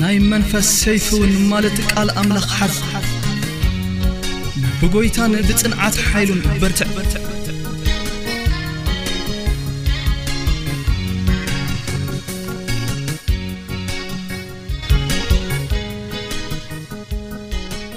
ናይ መንፈስ ሰይፊ ውን ማለት ቃል ኣምላኽ ሓዝ። ብጐይታን ብጽንዓት ሓይሉን በርትዕ።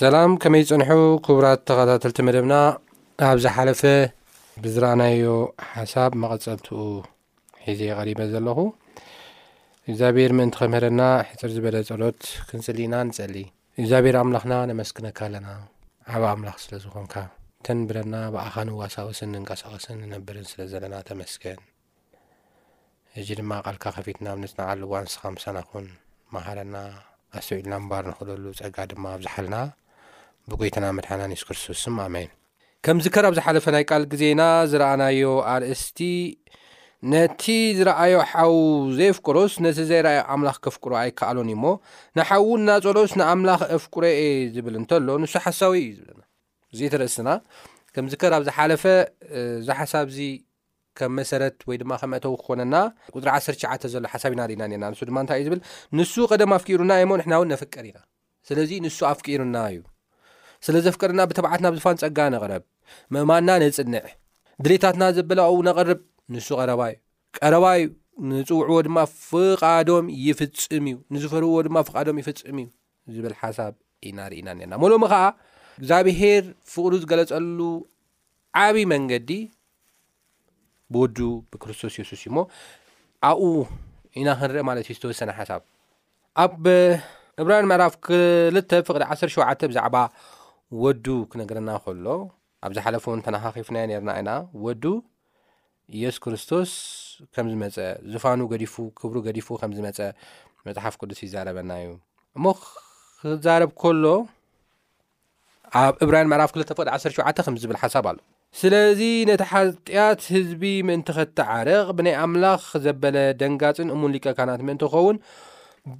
ሰላም ከመይ ጸንሑ ክቡራት ተኸታተልቲ መደብና ኣብ ዝሓለፈ ብዝረኣናዮ ሓሳብ መቐጸልትኡ ሒዘ የቐሪበ ዘለኹ እግዚኣብሔር ምእንቲ ከምህረና ሕፅር ዝበለ ጸሎት ክንጽሊኢና ንጸሊ እግዚኣብሔር ኣምላኽና ነመስክነካ ኣለና ዓብ ኣምላኽ ስለ ዝኾንካ ተንብረና ብኣኻ ንዋሳወስን ንንቀሳቐስን ንነብርን ስለ ዘለና ተመስገን ሕጂ ድማ ቃልካ ከፊትና ኣብ ንጽንዓሉ እዋን ንስኻ ምሳና ኩን መሃረና ኣስተውዒልና ምንባር ንኽእለሉ ጸጋ ድማ ኣብዝሓልና ብጐይታና መድሓናን የሱስ ክርስቶስ ስም ኣሜን ከም ዝከር ኣብ ዝሓለፈ ናይ ቃል ግዜና ዝረኣናዮ ኣርእስቲ ነቲ ዝረኣዮ ሓው ዘየፍቅሮስ ነቲ ዘይረኣዮ ኣምላኽ ከፍቅሮ ኣይከኣሎን እዩ እሞ ንሓዉ እናጸሎስ ንኣምላኽ እፍቅሮ እየ ዝብል እንተሎ ንሱ ሓሳዊ እዩ ዝብለና እዚ ተርእስትና ከም ዝከር ኣብ ዝሓለፈ እዚ ሓሳብ እዚ ከም መሰረት ወይ ድማ ከም መእተዊ ክኾነና ቁፅሪ ዓሰርተ ትሽዓተ ዘሎ ሓሳብ ኢና ርኢና ኔርና። ንሱ ድማ እንታይ እዩ ዝብል ንሱ ቀደም ኣፍቂሩና እዩሞ ንሕና እውን ነፍቅር ኢና። ስለዚ ንሱ ኣፍቂሩና እዩ። ስለ ዘፍቀርና ብትብዓት ናብ ዝፋን ጸጋ ነቕረብ። ምእማንና ነጽንዕ። ድሌታትና ዘበለ ኣብኡ ነቐርብ። ንሱ ቀረባ እዩ። ቀረባ እዩ። ንጽውዕዎ ድማ ፍቓዶም ይፍጽም እዩ። ንዝፈርዎ ድማ ፍቓዶም ይፍጽም እዩ። ዝብል ሓሳብ ኢና ርኢና ኔርና። ሞሎሚ ኸኣ እግዚኣብሄር ፍቕሩ ዝገለጸሉ ዓቢ መንገዲ ብወዱ ብክርስቶስ የሱስ እዩ እሞ ኣብኡ ኢና ክንርኢ ማለት እዩ ዝተወሰነ ሓሳብ ኣብ እብራን ምዕራፍ ክልተ ፍቕዲ ዓሰር ሸውዓተ ብዛዕባ ወዱ ክነገረና ከሎ ኣብ ዝሓለፈ እውን ተናኻኺፍናዮ ኔርና ኢና ወዱ ኢየሱስ ክርስቶስ ከም ዝመጸ፣ ዙፋኑ ገዲፉ፣ ክብሩ ገዲፉ ከም ዝመጸ መጽሓፍ ቅዱስ ይዛረበና እዩ። እሞ ክዛረብ ከሎ ኣብ እብራያን ምዕራፍ 2 ፍቅዲ 17 ከም ዝብል ሓሳብ ኣሎ። ስለዚ ነቲ ሓጢኣት ህዝቢ ምእንቲ ኸተዓርቕ ብናይ ኣምላኽ ዘበለ ደንጋጽን እሙን ሊቀ ካህናት ምእንቲ ክኸውን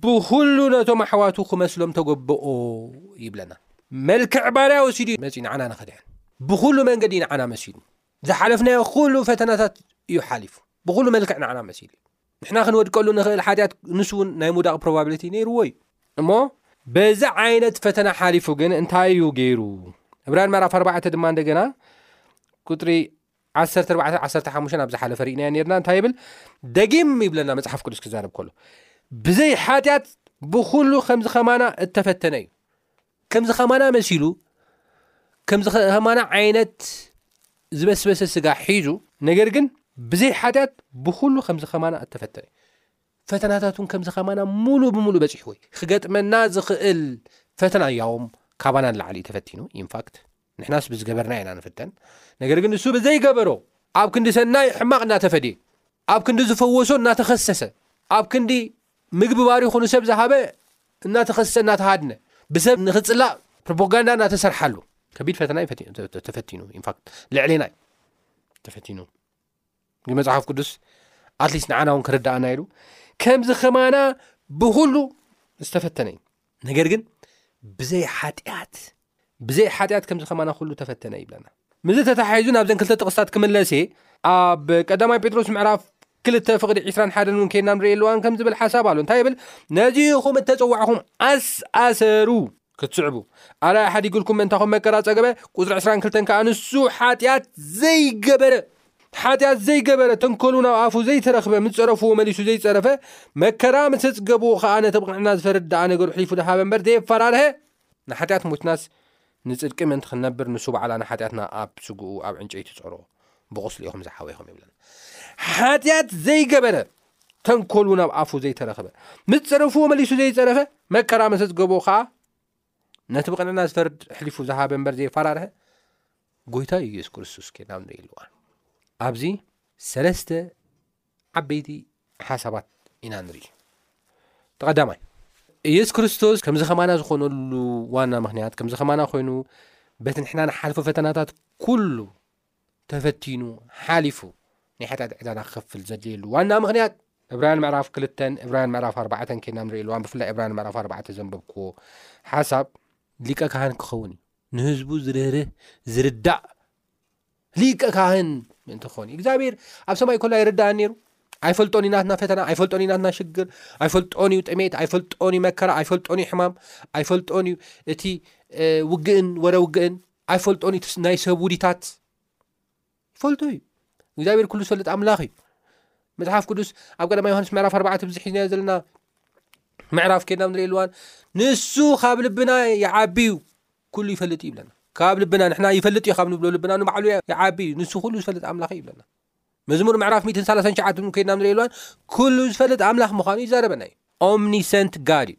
ብኹሉ ነቶም ኣሕዋቱ ክመስሎም ተገብኦ ይብለና። መልክዕ ባርያ ወሲዱ መጺኡ ንዓና ንኸድሕን ብኹሉ መንገዲ ንዓና መሲሉ ዝሓለፍናዮ ኩሉ ፈተናታት እዩ ሓሊፉ ብኩሉ መልክዕ ንዓና መሲሉ እዩ ንሕና ክንወድቀሉ ንክእል ሓጢኣት ንሱ እውን ናይ ምውዳቅ ፕሮባብሊቲ ነይርዎ እዩ እሞ በዚ ዓይነት ፈተና ሓሊፉ ግን እንታይ እዩ ገይሩ እብራን መራፍ ኣርባዕተ ድማ እንደገና ቁጥሪ ዓሰርተ ኣርባዕተ ዓሰርተ ሓሙሽተ ኣብ ዝሓለፈ ርኢናዮ ነርና እንታይ ይብል ደጊም ይብለና መፅሓፍ ቅዱስ ክዛረብ ከሎ ብዘይ ሓጢኣት ብኩሉ ከምዚ ከማና እተፈተነ እዩ ከምዚ ከማና መሲሉ ከምዚ ከማና ዓይነት ዝበስበሰ ስጋ ሒዙ ነገር ግን ብዘይ ሓጢኣት ብኹሉ ከምዚ ከማና እተፈተነ ፈተናታቱን ከምዚ ከማና ሙሉ ብምሉእ በፂሕዎ ክገጥመና ዝኽእል ፈተና እያዎም ካባና ንላዕሊ ተፈቲኑ ኢንፋክት ንሕናስ ብዝገበርና ኢና ንፍተን ነገር ግን ንሱ ብዘይገበሮ ኣብ ክንዲ ሰናይ ሕማቕ እናተፈድየ ኣብ ክንዲ ዝፈወሶ እናተኸሰሰ ኣብ ክንዲ ምግቢ ባሪኹ ንሰብ ዝሃበ እናተኸሰሰ እናተሃድነ ብሰብ ንክፅላእ ፕሮፓጋንዳ እናተሰርሓሉ ከቢድ ፈተና ተፈቲኑ ኢንፋክት ልዕሌና እዩ ተፈቲኑ ንመጽሓፍ ቅዱስ ኣትሊስት ንዓና እውን ክርዳእና ኢሉ ከምዚ ከማና ብኩሉ ዝተፈተነ እዩ ነገር ግን ብዘይ ሓጢኣት ብዘይ ሓጢኣት ከምዚ ከማና ኩሉ ተፈተነ ይብለና ምዚ ተታሓሒዙ ናብዘን ክልተ ጥቕስታት ክምለስ እየ ኣብ ቀዳማይ ጴጥሮስ ምዕራፍ ክልተ ፍቕዲ 2ስራን ሓደን እውን ከይና ንሪእየኣለዋን ከም ዝብል ሓሳብ ኣሎ እንታይ ይብል ነዚኹም እተፀዋዕኹም ኣስኣሰሩ ክትስዕቡ ኣርኣያ ሓዲግልኩም ምእንታኹም መከራ ጸገበ ቁጽሪ ዕስራን ክልተን ከኣ ንሱ ሓጢኣት ዘይገበረ ሓጢኣት ዘይገበረ ተንኮሉ ናብ ኣፉ ዘይተረኽበ ምስ ጸረፍዎ መሊሱ ዘይጸረፈ መከራ ምስ ኣጽገብዎ ከኣ ነቲ ብቕንዕና ዝፈርድ ደኣ ነገሩ ሕሊፉ ደሃበ እምበር ዘየፈራርሀ ንሓጢኣት ሞትናስ ንጽድቂ ምእንቲ ክንነብር ንሱ በዓላ ንሓጢኣትና ኣብ ስግኡ ኣብ ዕንጨይቲ ጸሮ ብቑስሊ ኢኹም ዝሓወይኹም ይብለና ሓጢኣት ዘይገበረ ተንኮሉ ናብ ኣፉ ዘይተረኽበ ምስ ጸረፍዎ መሊሱ ዘይጸረፈ መከራ ምስ ዝገቦ ከኣ ነቲ ብቕንዕና ዝፈርድ ኣሕሊፉ ዝሃበ እምበር ዘይፈራርሀ ጎይታ እዩ ኢየሱስ ክርስቶስ ኬናም ንኢልዋን ኣብዚ ሰለስተ ዓበይቲ ሓሳባት ኢና ንርኢ ተቐዳማይ ኢየሱስ ክርስቶስ ከምዚ ኸማና ዝኾነሉ ዋና ምኽንያት ከምዚ ኸማና ኮይኑ በቲ ንሕና ንሓልፎ ፈተናታት ኩሉ ተፈቲኑ ሓሊፉ ናይ ሓጢኣት ዕዳና ክኸፍል ዘድልየሉ ዋና ምኽንያት እብራያን ምዕራፍ ክልተን እብራያን ምዕራፍ ኣርባዕተን ኬና ንርኢ ኣለዋን ብፍላይ እብራያን ምዕራፍ ኣርባዕተ ዘንበብክዎ ሓሳብ ሊቀ ካህን ክኸውን እዩ ንህዝቡ ዝርህርህ ዝርዳእ ሊቀ ካህን ምእንቲ ክኸውን እዩ እግዚኣብሔር ኣብ ሰማይ ኮላ ይርዳእን ነይሩ ኣይፈልጦን እዩ ናትና ፈተና ኣይፈልጦን እዩ ናትና ሽግር ኣይፈልጦን እዩ ጥሜት ኣይፈልጦን እዩ መከራ ኣይፈልጦን እዩ ሕማም ኣይፈልጦን እዩ እቲ ውግእን ወረ ውግእን ኣይፈልጦን እዩ ትስ ናይ ሰብ ውዲታት ይፈልጦ እዩ እግዚኣብሔር ኩሉ ዝፈልጥ ኣምላኽ እዩ መፅሓፍ ቅዱስ ኣብ ቀዳማ ዮሃንስ ምዕራፍ ኣርባዕተ ብዚ ሒዝናዮ ዘለና ምዕራፍ ከድና ብ ንሪእየኣሉዋን ንሱ ካብ ልብና ይዓቢ እዩ ኩሉ ይፈልጥ እዩ ይብለና ካብ ልብና ንሕና ይፈልጥ እዩ ካብ ንብሎ ልብና ንባዕሉ ይዓቢ እዩ ንሱ ኩሉ ዝፈልጥ ኣምላኽ እዩ ይብለና መዝሙር ምዕራፍ ሚእትን ሰላሳን ትሽዓትን ከይድና ኣብ ንርእየሉ እዋን ኩሉ ዝፈልጥ ኣምላኽ ምዃኑ ይዛረበና እዩ። ኦምኒሰንት ጋድ እዩ።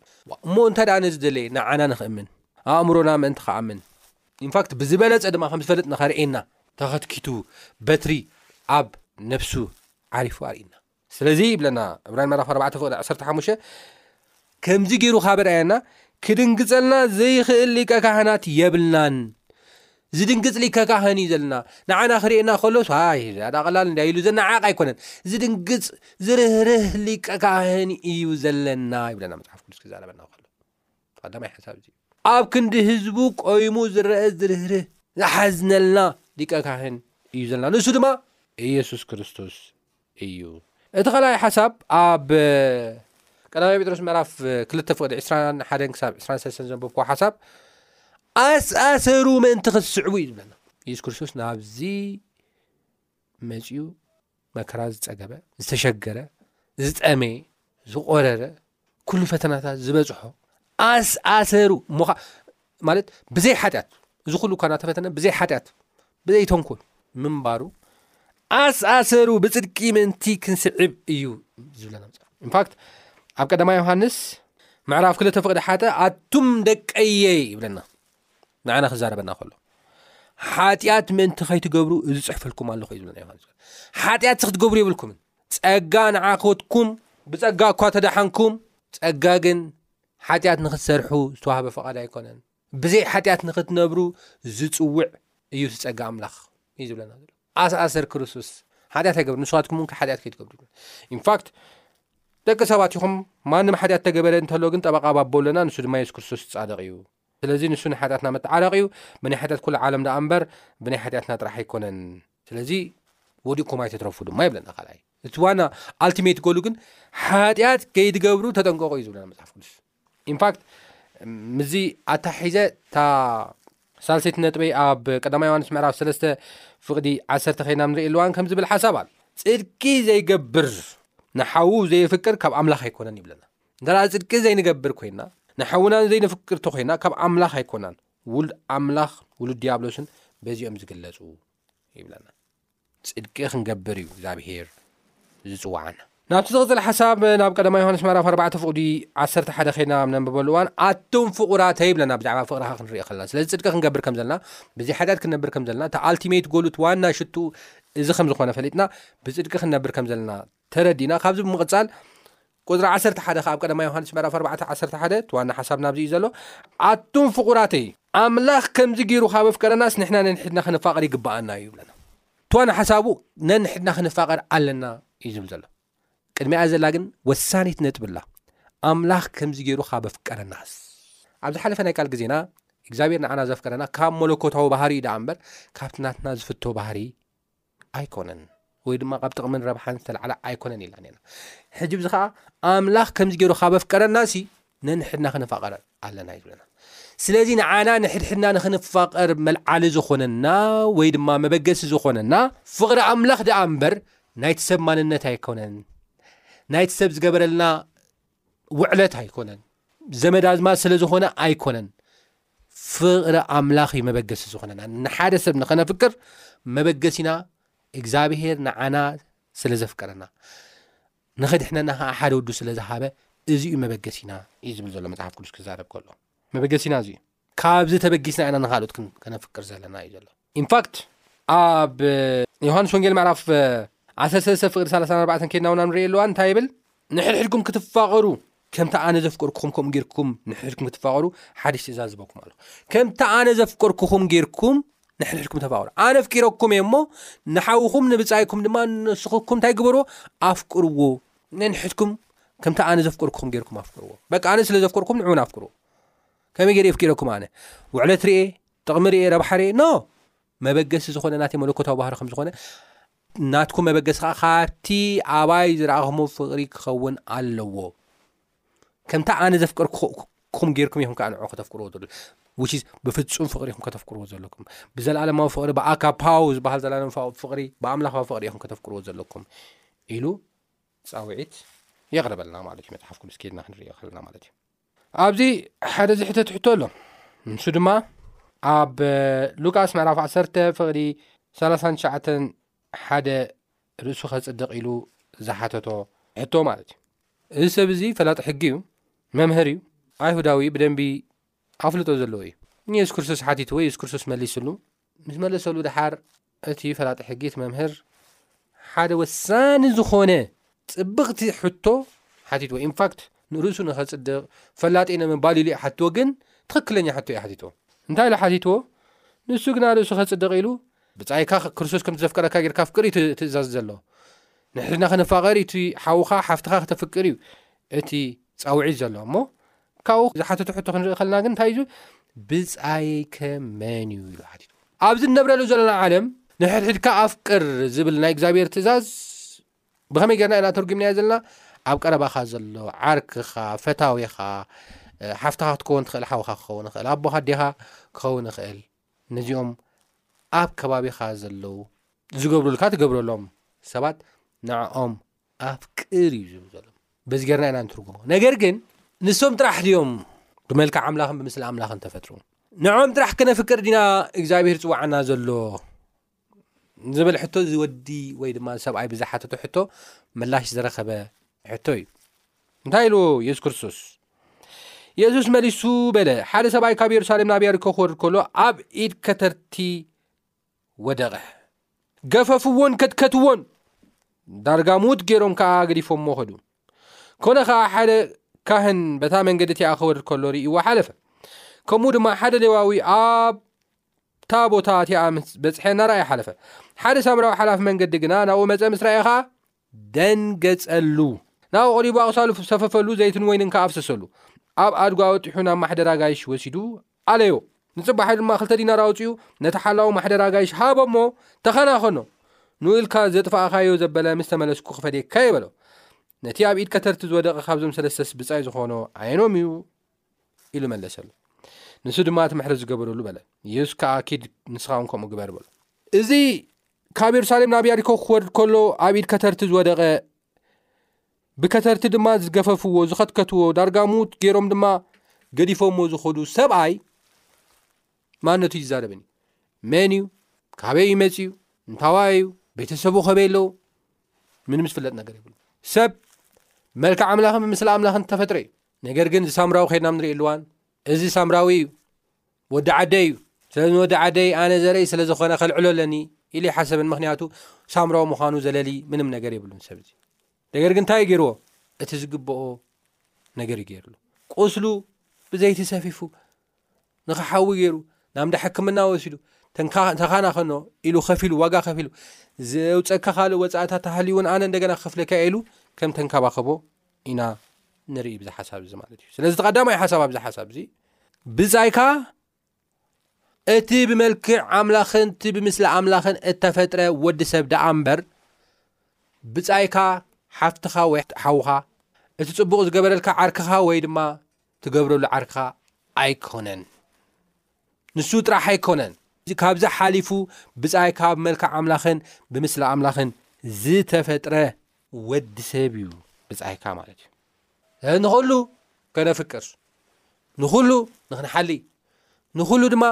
እሞ እንታይ ደኣ ነዚ ደለየ ንዓና ንኽእምን ኣእምሮና ምእንቲ ክኣምን ኢንፋክት ብዝበለጸ ድማ ከም ዝፈልጥ ንኸርእየና ተኸትኪቱ በትሪ ኣብ ነፍሱ ዓሪፉ ኣርእዩና። ስለዚ ይብለና ዕብራውያን ምዕራፍ ኣርባዕተ ፍቕዲ ዓሰርተ ሓሙሽተ ከምዚ ገይሩ ካብ ርኣየና ክድንግጸልና ዘይኽእል ሊቀ ካህናት የብልናን። ዝድንግጽ ሊከ ካህን እዩ ዘለና። ንዓና ክርእየና ከሎስ ኣይ ዝያዳ ቀላል እንዳ ኢሉ ዘነዓቕ ኣይኮነን። ዝድንግጽ ዝርህርህ ሊቀ ካህን እዩ ዘለና ይብለና መጽሓፍ ቅዱስ ክዛረበና ከሎ። ቀዳማይ ሓሳብ እዚ ኣብ ክንዲ ህዝቡ ቆይሙ ዝረአ ዝርህርህ ዝሓዝነልና ሊቀ ካህን እዩ ዘለና። ንሱ ድማ ኢየሱስ ክርስቶስ እዩ። እቲ ካልኣይ ሓሳብ ኣብ ቀዳማይ ጴጥሮስ ምዕራፍ ክልተ ፍቕዲ ዕስራን ሓደን ክሳብ ዕስራን ሰለስተን ዘንበብክዎ ሓሳብ ኣሳሰሩ ምእንቲ ክትስዕቡ እዩ ዝብለና። ኢየሱስ ክርስቶስ ናብዚ መጺኡ መከራ ዝጸገበ፣ ዝተሸገረ፣ ዝጠመየ፣ ዝቖረረ፣ ኩሉ ፈተናታት ዝበፅሖ ኣስኣሰሩ ሞኻ ማለት ብዘይ ሓጢኣት እዚ ኩሉ እኳ ናተፈተነ ብዘይ ሓጢኣት ብዘይ ተንኮል ምንባሩ ኣስኣሰሩ ብፅድቂ ምእንቲ ክንስዕብ እዩ ዝብለና መፅሓፍ ኢንፋክት ኣብ ቀዳማ ዮሃንስ ምዕራፍ ክልተ ፍቅዲ ሓጠ ኣቱም ደቀየ ይብለና ንዓና ክዛረበና ከሎ ሓጢኣት ምእንቲ ከይትገብሩ እዚ ፅሕፈልኩም ኣለኹ እዩ ዝብለና ዮሃንስ ሓጢኣት ዚ ክትገብሩ የብልኩምን ጸጋ ንዓኹትኩም ብጸጋ እኳ ተደሓንኩም፣ ጸጋ ግን ሓጢኣት ንኽትሰርሑ ዝተዋህበ ፍቓድ ኣይኮነን። ብዘይ ሓጢኣት ንኽትነብሩ ዝጽውዕ እዩ እቲ ጸጋ ኣምላኽ እዩ ዝብለና ዘሎ። ኣስ ኣሰር ክርስቶስ ሓጢኣት ኣይገብር ንስኻትኩም እውን ሓጢኣት ከይትገብሩ ኢንፋክት ደቂ ሰባት ኢኹም ማንም ሓጢኣት ተገበረ እንተሎ ግን ጠበቃ ባቦ ኣለና ንሱ ድማ የሱስ ክርስቶስ ጻድቕ እዩ ስለዚ ንሱ ንሓጢኣትና መተዓረቂ እዩ፣ ብናይ ሓጢኣት ኩሉ ዓለም ደኣ እምበር ብናይ ሓጢኣትና ጥራሕ ኣይኮነን። ስለዚ ወዲቅኩም ኣይትትረፉ ድማ ይብለና ካልኣይ። እቲ ዋና ኣልቲሜት ጎሉ ግን ሓጢኣት ከይትገብሩ ተጠንቀቁ እዩ ዝብለና መፅሓፍ ቅዱስ። ኢንፋክት ምስዚ ኣተሓሒዘ እታ ሳልሰይቲ ነጥበይ ኣብ ቀዳማ ዮሃንስ ምዕራፍ ሰለስተ ፍቕዲ ዓሰርተ ከይና ንርኢ ኣለዋን ከም ዝብል ሓሳብ ኣሎ ጽድቂ ዘይገብር ንሓዉ ዘይፍቅር ካብ ኣምላኽ ኣይኮነን ይብለና እንተ ደኣ ጽድቂ ዘይንገብር ኰይንና፣ ንሓውናን ዘይነፍቅር እንተ ዀይንና፣ ካብ ኣምላኽ ኣይኰናን። ውሉድ ኣምላኽ ውሉድ ድያብሎስን በዚኦም ዝግለጹ ይብለና። ጽድቂ ክንገብር እዩ እግዚኣብሄር ዝጽውዓና። ናብቲ ዝቕጽል ሓሳብ ናብ ቀዳማ ዮሃንስ ምዕራፍ ኣርባዕተ ፍቕዲ ዓሰርተ ሓደ ኸይድና ኣብ ነንብበሉ እዋን ኣቱም ፍቑራተይ ይብለና ብዛዕባ ፍቕርኻ ክንርኢ ከለና። ስለዚ ጽድቂ ክንገብር ከም ዘለና ብዘይ ሓጢኣት ክንነብር ከም ዘለና እቲ ኣልቲሜት ጎሉ እቲ ዋና ሽትኡ እዚ ከም ዝኾነ ፈሊጥና ብጽድቂ ክንነብር ከም ዘለና ተረዲእና ካብዚ ብምቕጻል ቁጽሪ ዓሰርተ ሓደ ከኣ ኣብ ቀዳማይ ዮሃንስ ምዕራፍ ኣርባዕተ ዓሰርተ ሓደ እቲ ዋና ሓሳብና ኣብዚ እዩ ዘሎ፣ ኣቱም ፍቑራተይ፣ ኣምላኽ ከምዚ ገይሩ ካብ ኣፍቀረናስ ንሕና ነንሕድና ክንፋቐር ይግብኣና እዩ ይብለና። እቲ ዋና ሓሳቡ ነንሕድና ክንፋቐር ኣለና እዩ ዝብል ዘሎ። ቅድሚኣ ዘላ ግን ወሳኒት ነጥቢ ኣላ፣ ኣምላኽ ከምዚ ገይሩ ካብ ኣፍቀረናስ። ኣብ ዝሓለፈ ናይ ቃል ግዜና እግዚኣብሔር ንዓና ዘፍቀረና ካብ መለኮታዊ ባህሪ እዩ ደኣ እምበር ካብቲ ናትና ዝፍቶ ባህሪ ኣይኮነን ወይ ድማ ካብ ጥቕምን ረብሓን ዝተላዕለ ኣይኮነን ኢልና ነና ሕጂ ብዚ ከዓ ኣምላኽ ከምዚ ገይሩ ካብ ኣፍቀረና ሲ ነንሕድና ክንፋቐረ ኣለና ይብለና ስለዚ ንዓና ንሕድሕድና ንኽንፋቐር መልዓሊ ዝኾነና ወይ ድማ መበገሲ ዝኾነና ፍቕሪ ኣምላኽ ደኣ እምበር ናይቲ ሰብ ማንነት ኣይኮነን ናይቲ ሰብ ዝገበረልና ውዕለት ኣይኮነን ዘመድ ኣዝማድ ስለ ዝኾነ ኣይኮነን ፍቕሪ ኣምላኽ እዩ መበገሲ ዝኾነና ንሓደ ሰብ ንኸነፍቅር መበገሲና እግዚኣብሄር ንዓና ስለ ዘፍቀረና ንኸድሕነና ከዓ ሓደ ወዱ ስለ ዝሃበ እዚ እዩ መበገሲና እዩ ዝብል ዘሎ መፅሓፍ ቅዱስ ክዛረብ ከሎ መበገሲና እዚ እዩ ካብዚ ተበጊስና ኢና ንካልኦት ክን ከነፍቅር ዘለና እዩ ዘሎ ኢንፋክት ኣብ ዮሃንስ ወንጌል ምዕራፍ ዓሰርተ ሰለስተ ፍቅዲ ሰላሳ ኣርባዕተን ከድና እውን ንሪኦ ኣለዋ እንታይ ይብል ንሕድሕድኩም ክትፋቐሩ ከምቲ ኣነ ዘፍቀርኩኹም ከምኡ ጌርኩም ንሕድሕድኩም ክትፋቐሩ ሓድሽ ትእዛዝ ዝበኩም ኣሎ ከምቲ ኣነ ዘፍቀርኩኹም ጌርኩም ንሕድሕድኩም ተፋቕሩ ኣነ ፍቂረኩም እየ እሞ ንሓውኹም ንብጻይኩም ድማ ንስኹኩም እንታይ ግበርዎ ኣፍቅርዎ ንሕድኩም ከምቲ ኣነ ዘፍቀርኩኹም ጌርኩም ኣፍቅርዎ በቃ ኣነ ስለ ዘፍቀርኩም ንዕውን ኣፍቅርዎ ከመይ ገይረ የፍቂረኩም ኣነ ውዕለት ርኤ ጥቕሚ ርኤ ረብሓ ርኤ ኖ መበገሲ ዝኾነ ናተይ መለኮታዊ ባህሪ ከም ዝኾነ ናትኩም መበገሲ ከዓ ካብቲ ኣባይ ዝረኣኹሞ ፍቕሪ ክኸውን ኣለዎ ከምቲ ኣነ ዘፍቅርኩም ጌርኩም ኢኹም ከዓ ንዑ ከተፍቅርዎ ዘሎ ውሽ ብፍፁም ፍቕሪ ኢኹም ከተፍቅርዎ ዘለኩም ብዘለኣለማዊ ፍቕሪ ብኣካፓው ዝበሃል ዘላለም ፍቕሪ ብኣምላኻዊ ፍቕሪ ኢኹም ከተፍቅርዎ ዘለኩም ኢሉ ፃውዒት የቕርበልና ማለት እዩ መፅሓፍ ቅዱስ ከድና ክንሪኦ ከለና ማለት እዩ ኣብዚ ሓደ ዝሕተት ሕቶ ኣሎ ንሱ ድማ ኣብ ሉቃስ ምዕራፍ 1 ፍቕዲ 39 ሓደ ርእሱ ከጽድቕ ኢሉ ዝሓተቶ ሕቶ ማለት እዩ እዚ ሰብ እዚ ፈላጥ ሕጊ እዩ መምህር እዩ ኣይሁዳዊ ብደንቢ ኣፍልጦ ዘለዎ እዩ ንየሱስ ክርስቶስ ሓቲትዎ የሱስ ክርስቶስ መሊስሉ ምስ መለሰሉ ደሓር እቲ ፈላጢ ሕጊ እቲ መምህር ሓደ ወሳኒ ዝኾነ ጽብቕቲ ሕቶ ሓቲትዎ ኢንፋክት ንርእሱ ንኸጽድቕ ፈላጢ ንምባል ኢሉ ሓትዎ ግን ትኽክለኛ ሕቶ እዩ ሓቲትዎ እንታይ ኢሉ ሓቲትዎ ንሱ ግና ርእሱ ከጽድቕ ኢሉ ብጻይካ ክርስቶስ ከምቲ ዘፍቀረካ ጌርካ ፍቅር እዩ ትእዛዝ ዘሎ ንሕድና ክንፋቐር እቲ ሓውኻ ሓፍትኻ ክተፍቅር እዩ እቲ ጻውዒት ዘሎ እሞ ካብኡ ዝሓተቶ ሕቶ ክንርኢ ከለና ግን እንታይ እዩ ብጻይከ መን እዩ ኢሉ ሓቲቱ ኣብዚ ንነብረሉ ዘለና ዓለም ንሕድሕድካ ኣፍቅር ዝብል ናይ እግዚኣብሔር ትእዛዝ ብኸመይ ጌርና ኢና ተርጒምናዮ ዘለና ኣብ ቀረባኻ ዘሎ ዓርክኻ ፈታዊኻ ሓፍትኻ ክትከውን ትኽእል ሓውኻ ክኸውን ይኽእል ኣቦኻ ኣዴኻ ክኸውን ይኽእል ነዚኦም ኣብ ከባቢኻ ዘለዉ ዝገብሩልካ ትገብረሎም ሰባት ንዕኦም ኣፍቅር እዩ ዝብል ዘሎ በዚ ገርና ኢና ንትርጉሞ ነገር ግን ንሶም ጥራሕ ድዮም ብመልክዕ ኣምላኽን ብምስሊ ኣምላኽን ተፈጥሩ ንዕኦም ጥራሕ ክነፍቅር ዲና እግዚኣብሄር ፅዋዓና ዘሎ ዝብል ሕቶ እዚ ወዲ ወይ ድማ ሰብኣይ ብዝሓተቶ ሕቶ ምላሽ ዝረኸበ ሕቶ እዩ እንታይ ኢሉ የሱስ ክርስቶስ የሱስ መሊሱ በለ ሓደ ሰብኣይ ካብ የሩሳሌም ናብ ያሪኮ ክወርድ ከሎ ኣብ ኢድ ከተርቲ ወደቐ ገፈፍዎን ከትከትዎን ዳርጋ ምዉት ገይሮም ከዓ ገዲፎሞ ኸዱ ኮነ ከዓ ሓደ ካህን በታ መንገዲ እቲኣ ክወርድ ከሎ ርእይዎ ሓለፈ ከምኡ ድማ ሓደ ሌዋዊ ኣብ እታ ቦታ እቲኣ ምስ በጽሐ እናረኣየ ሓለፈ። ሓደ ሳምራዊ ሓላፊ መንገዲ ግና ናብኡ መጸ፣ ምስ ረኣየ ኸኣ ደንገጸሉ። ናብኡ ቐሪቡ ኣቕሳሉ ሰፈፈሉ፣ ዘይትን ወይንን ከኣ ኣፍሰሰሉ። ኣብ ኣድጉ ኣወጢሑ ናብ ማሕደር ኣጋይሽ ወሲዱ ኣለዮ። ንጽባሒኡ ድማ ክልተ ዲናር ኣውጺኡ ነቲ ሓላዊ ማሕደር ኣጋይሽ ሃቦ እሞ፣ ተኸናኸኖ። ንኡ ኢልካ ዘጥፋእካዮ ዘበለ ምስ ተመለስኩ ክፈድየካ እየ በሎ። ነቲ ኣብ ኢድ ከተርቲ ዝወደቐ ኻብዞም ሰለስተስ ብጻይ ዝዀኖ ኣየኖም እዩ? ኢሉ መለሰሉ ንሱ ድማ እቲ ምሕረት ዝገበረሉ በለ የሱስ ከዓ ኪድ ንስኻ ውን ከምኡ ግበር በሎ እዚ ካብ የሩሳሌም ናብ ያሪኮ ክወርድ ከሎ ኣብ ኢድ ከተርቲ ዝወደቐ ብከተርቲ ድማ ዝገፈፍዎ ዝኸትከትዎ ዳርጋ ሙት ገይሮም ድማ ገዲፎሞ ዝኸዱ ሰብኣይ ማነቱ ይዛረብኒ መን እዩ ካበይ እዩ መፅዩ እንታዋ እዩ ቤተሰቡ ከበይ ኣለዉ ምንም ዝፍለጥ ነገር ይብሉ ሰብ መልክዕ ኣምላኽ ብምስሊ ኣምላኽ እተፈጥረ እዩ ነገር ግን እዚ ሳምራዊ ከድናም ንርእየኣሉዋን እዚ ሳምራዊ እዩ ወዲ ዓደ እዩ ስለዚ ንወዲ ዓደይ ኣነ ዘርእይ ስለ ዝኾነ ከልዕሎ ኣለኒ ኢሉ ይሓሰብን ምክንያቱ ሳምራዊ ምዃኑ ዘለሊ ምንም ነገር የብሉን ሰብ እዚ ነገር ግን እንታይ እዩ ገይርዎ እቲ ዝግብኦ ነገር እዩ ገይርሉ ቁስሉ ብዘይቲ ሰፊፉ ንክሓዊ ገይሩ ናብ እንዳ ሕክምና ወሲዱ ተንካ- ተኻናኸኖ ኢሉ ከፊሉ ዋጋ ከፊሉ ዘውፀካ ካልእ ወፃእታት ተሃልዩውን ኣነ እንደገና ክከፍለካ እየ ኢሉ ከም ተንከባኸቦ ኢና ንርኢ ብዚ ሓሳብ እዚ ማለት እዩ ስለዚ እቲ ቀዳማይ ሓሳብ ኣብዚ ሓሳብ እዚ ብፃይካ እቲ ብመልክዕ ኣምላኽን እቲ ብምስሊ ኣምላኽን እተፈጥረ ወዲ ሰብ ደኣ እምበር ብፃይካ ሓፍትኻ ወይ ሓውኻ እቲ ፅቡቕ ዝገበረልካ ዓርክኻ ወይ ድማ ትገብረሉ ዓርክኻ ኣይኮነን ንሱ ጥራሕ ኣይኮነን ካብዚ ሓሊፉ ብጻይ ካብ መልካ ኣምላኽን ብምስሊ ኣምላኽን ዝተፈጥረ ወዲ ሰብ እዩ ብጻይካ ማለት እዩ ንኹሉ ከነፍቅር ንኹሉ ንክንሓሊ ንኹሉ ድማ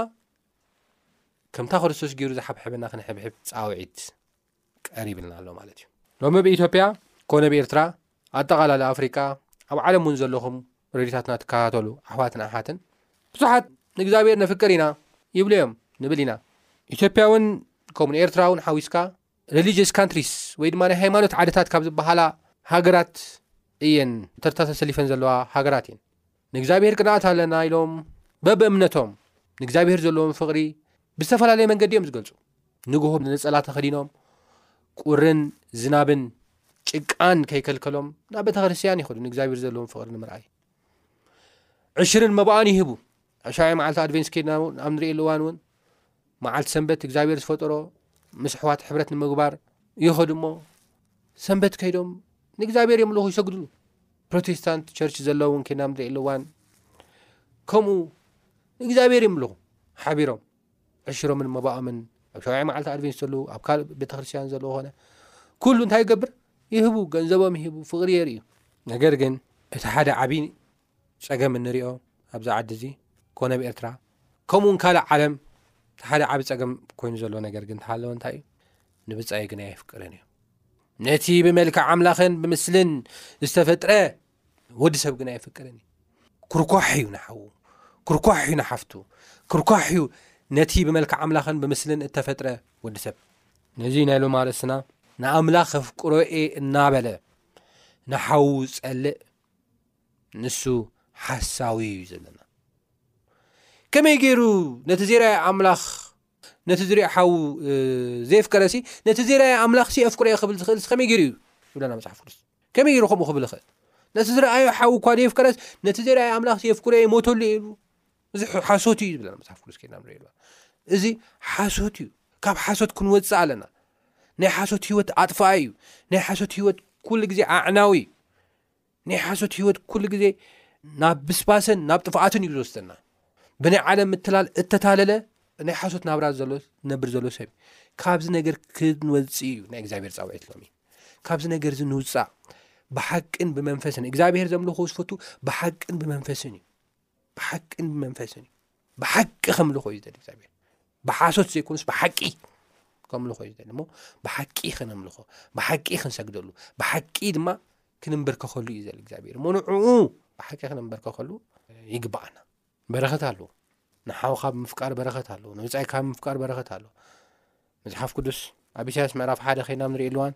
ከምታ ክርስቶስ ገይሩ ዝሓብሐበና ክንሕብሕብ ፃውዒት ቀሪብልና ኣሎ ማለት እዩ ሎሚ ብኢትዮጵያ ኮነ ብኤርትራ ኣጠቓላሊ ኣፍሪቃ ኣብ ዓለም ውን ዘለኹም ረድዮታትና ትከታተሉ ኣሕዋትን ኣሓትን ብዙሓት ንእግዚኣብሄር ነፍቅር ኢና ይብሉ እዮም ንብል ኢና። ኢትዮጵያ ውን ከምኡ ንኤርትራ ውን ሓዊስካ Religious Countries ወይ ድማ ናይ ሃይማኖት ዓድታት ካብ ዝበሃላ ሃገራት እየን ተርታ ተሰሊፈን ዘለዋ ሃገራት እየን። ንእግዚኣብሄር ቅንኣት ኣለና ኢሎም በብእምነቶም ንእግዚኣብሄር ዘለዎም ፍቕሪ ብዝተፈላለየ መንገዲ እዮም ዝገልጹ ንግሆ ነጸላ ተኸዲኖም ቁርን ዝናብን ጭቃን ከይከልከሎም ናብ ቤተ ክርስትያን ይኸዱ ንእግዚኣብሄር ዘለዎም ፍቕሪ ንምርኣይ ዕሽርን መባኣን ይህቡ ዕሻይ መዓልቲ ኣድቨንስ ከድና ውን ኣብ ንሪእሉ እዋን እውን መዓልቲ ሰንበት እግዚኣብሔር ዝፈጠሮ ምስ ኣሕዋት ሕብረት ንምግባር ይኸዱ እሞ ሰንበት ከይዶም ንእግዚኣብሔር የምልኹ ይሰግድሉ ፕሮቴስታንት ቸርች ዘለውን ኬናም ንርእየሉ እዋን ከምኡ ንእግዚኣብሔር የምልኹ ሓቢሮም ዕሽሮምን መባኦምን ኣብ ሸውዒ መዓልቲ ኣድቨንስ ዘሉ ኣብ ካልእ ቤተክርስትያን ዘለዎ ኾነ ኩሉ እንታይ ይገብር ይህቡ ገንዘቦም ይህቡ ፍቕሪ የርእዩ ነገር ግን እቲ ሓደ ዓብዪ ጸገም እንሪኦ ኣብዚ ዓዲ እዚ ኮነ ኣብ ኤርትራ ከምኡ ውን ካልእ ዓለም እቲ ሓደ ዓቢ ጸገም ኮይኑ ዘሎ ነገር ግን ተሃለወ እንታይ እዩ ንብጻዩ ግን ኣየፍቅርን እዩ ነቲ ብመልክዕ ኣምላኽን ብምስልን ዝተፈጥረ ወዲ ሰብ ግን ኣየፍቅርን እዩ ክርኳሕ እዩ ንሓዉ ክርኳሕ እዩ ንሓፍቱ ክርኳሕ እዩ ነቲ ብመልክዕ ኣምላኽን ብምስልን እተፈጥረ ወዲ ሰብ ነዚ ናይ ሎማ ርእስና ንኣምላኽ ኣፍቅሮ እየ እናበለ ንሓዉ ዝጸልእ ንሱ ሓሳዊ እዩ ዘለና ከመይ ገይሩ ነቲ ዜራይ ኣምላኽ ነቲ ዝሪኦ ሓዉ ዘየፍቀረ ሲ ነቲ ዜራይ ኣምላኽ ሲ ኣፍቅሮ እየ ክብል ዝኽእል ከመይ ገይሩ እዩ ይብለና መፅሓፍ ቅዱስ ከመይ ገይሩ ከምኡ ክብል ይኽእል ነቲ ዝረኣዮ ሓዊ እኳ ዘየፍቀረስ ነቲ ዜራይ ኣምላኽ የፍቅሮ እየ ሞተሉ ኢሉ እዚ ሓሶት እዩ ዝብለና መፅሓፍ ቅዱስ ከድና ንሪኦ ኣለና እዚ ሓሶት እዩ ካብ ሓሶት ክንወፅእ ኣለና ናይ ሓሶት ሂወት ኣጥፋኣ እዩ ናይ ሓሶት ሂወት ኩሉ ግዜ ኣዕናው እዩ ናይ ሓሶት ሂወት ኩሉ ግዜ ናብ ብስባሰን ናብ ጥፍኣትን እዩ ዝወስደና ብናይ ዓለም ምትላል እተታለለ ናይ ሓሶት ናብራ ዘሎ ነብር ዘሎ ሰብ እዩ ካብዚ ነገር ክንወፅእ እዩ ናይ እግዚኣብሔር ፃውዒት ሎሚ ካብዚ ነገር እዚ ንውፃእ ብሓቅን ብመንፈስን እግዚኣብሄር ዘምልኹ ዝፈቱ ብሓቅን ብመንፈስን እዩ ብሓቅን ብመንፈስን እዩ ብሓቂ ከምልኾ እዩ ዝደሊ እግዚኣብሔር ብሓሶት ዘይኮኑስ ብሓቂ ከምልኾ እዩ ዝደሊ እሞ ብሓቂ ከነምልኾ ብሓቂ ክንሰግደሉ ብሓቂ ድማ ክንምበርከኸሉ እዩ ዘል እግዚኣብሔር እሞ ንዕኡ ብሓቂ ክንምበርከኸሉ ይግባኣና በረኸት ኣለዎ ንሓው ካብ ምፍቃር በረኸት ኣለዎ ንውፃኢ ካብ ምፍቃር በረኸት ኣለዎ መፅሓፍ ቅዱስ ኣብ ኢሳያስ ምዕራፍ ሓደ ከይና ንሪኢ ኣለዋን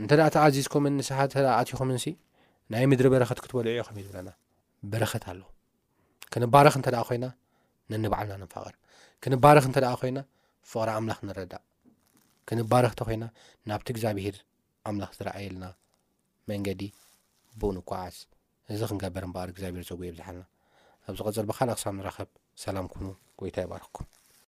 እንተ ተኣዚዝኩምን ንስሓት ኣትኹምንሲ ናይ ምድሪ በረኸት ክትበልዑ ኢኹም ይብለና በረኸት ኣለዎ ክንባረኽ እንተ ደኣ ኮይና ነንባዕልና ንፋቐር ክንባረኽ እንተ ደኣ ኮይና ፍቕሪ ኣምላኽ ንረዳእ ክንባረኽ እንተ ኮይና ናብቲ እግዚኣብሄር ኣምላኽ ዝረኣየልና መንገዲ ብኡ ንኳዓዝ እዚ ክንገበር እምበኣር እግዚኣብሄር ፀጉ የብዝሓልና ኣብ ዝቐፅል ብካልእ ክሳብ ንራኸብ ሰላም ኩኑ ጎይታ ይባርኽኩም